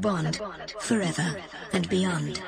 bond forever and beyond.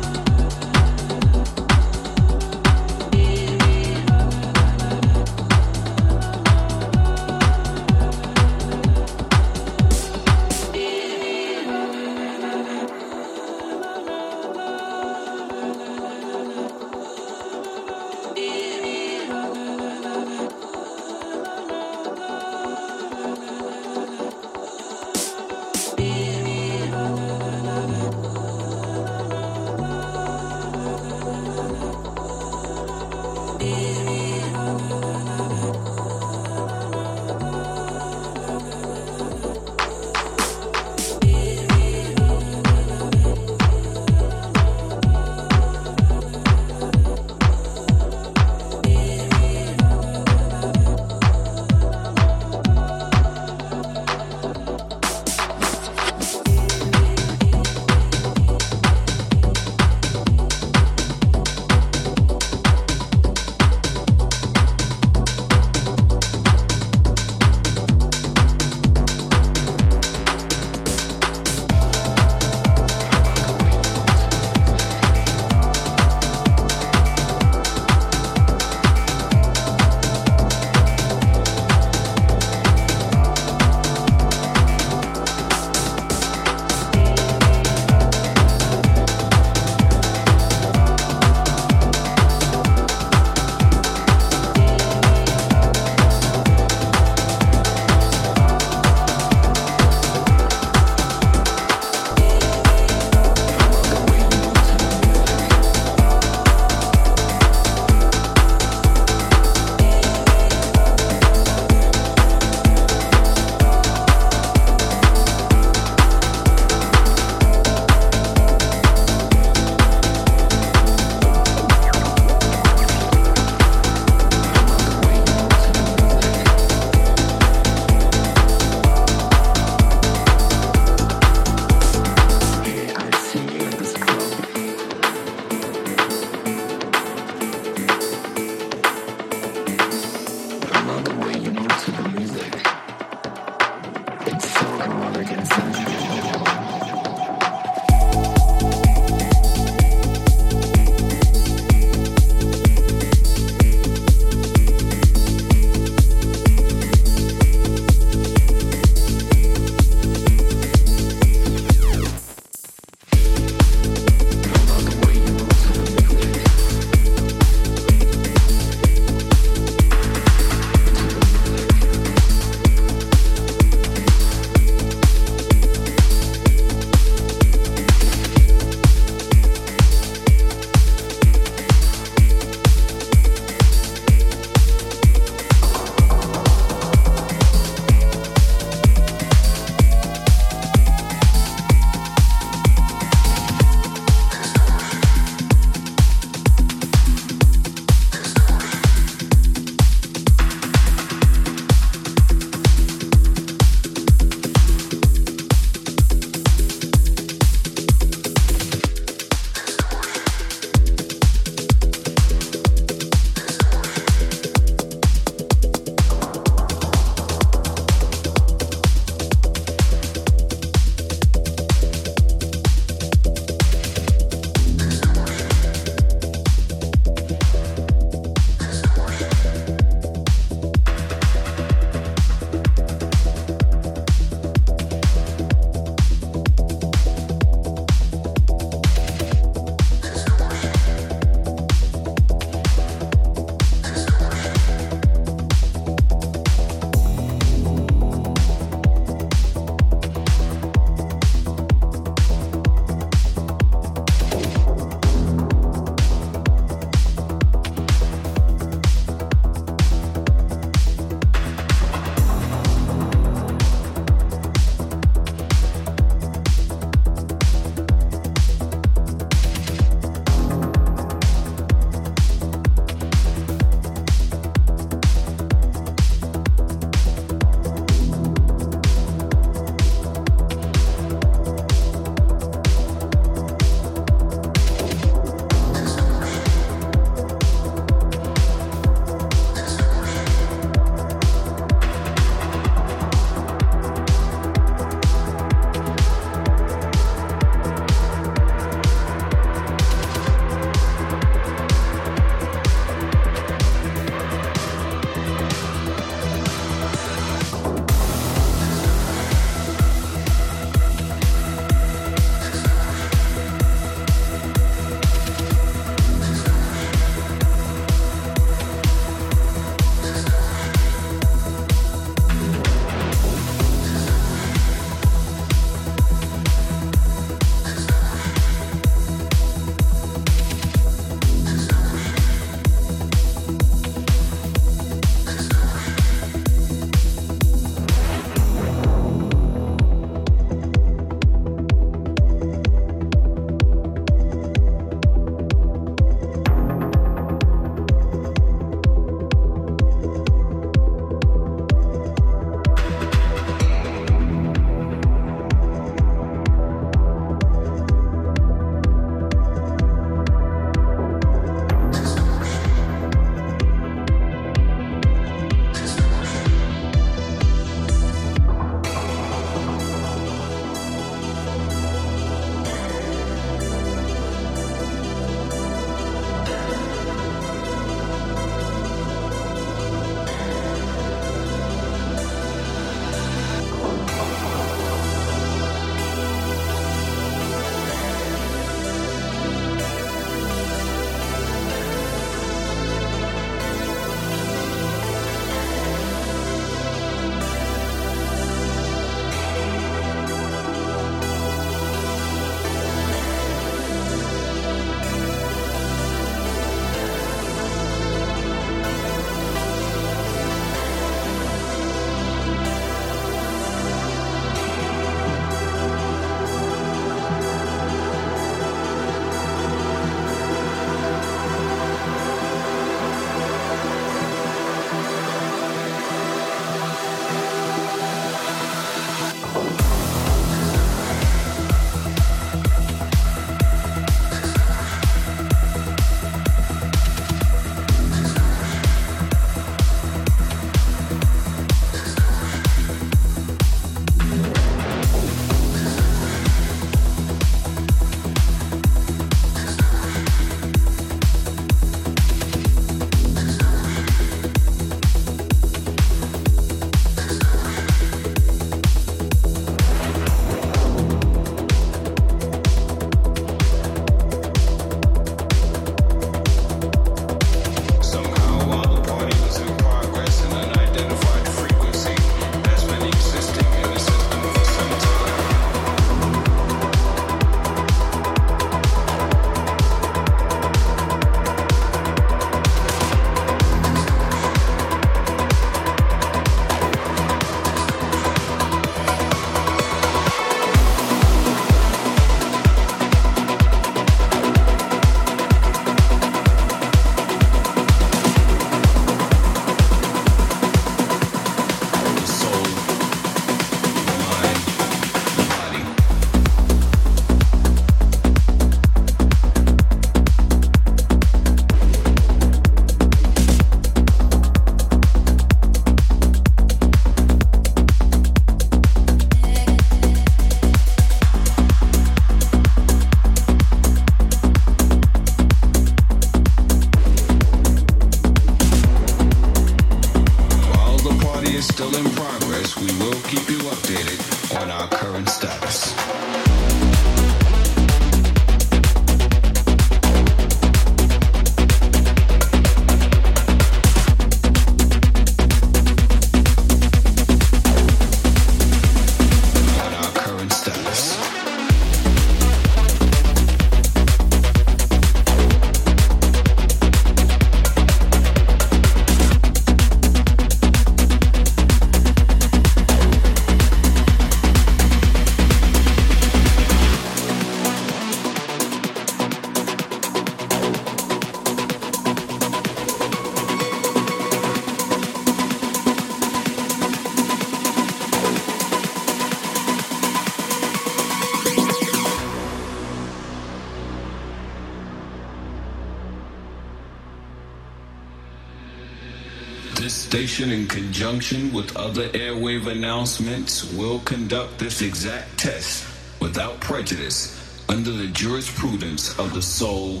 In conjunction with other airwave announcements, will conduct this exact test without prejudice under the jurisprudence of the soul,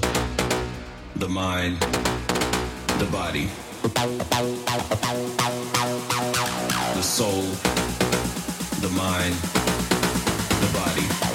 the mind, the body. The soul, the mind, the body.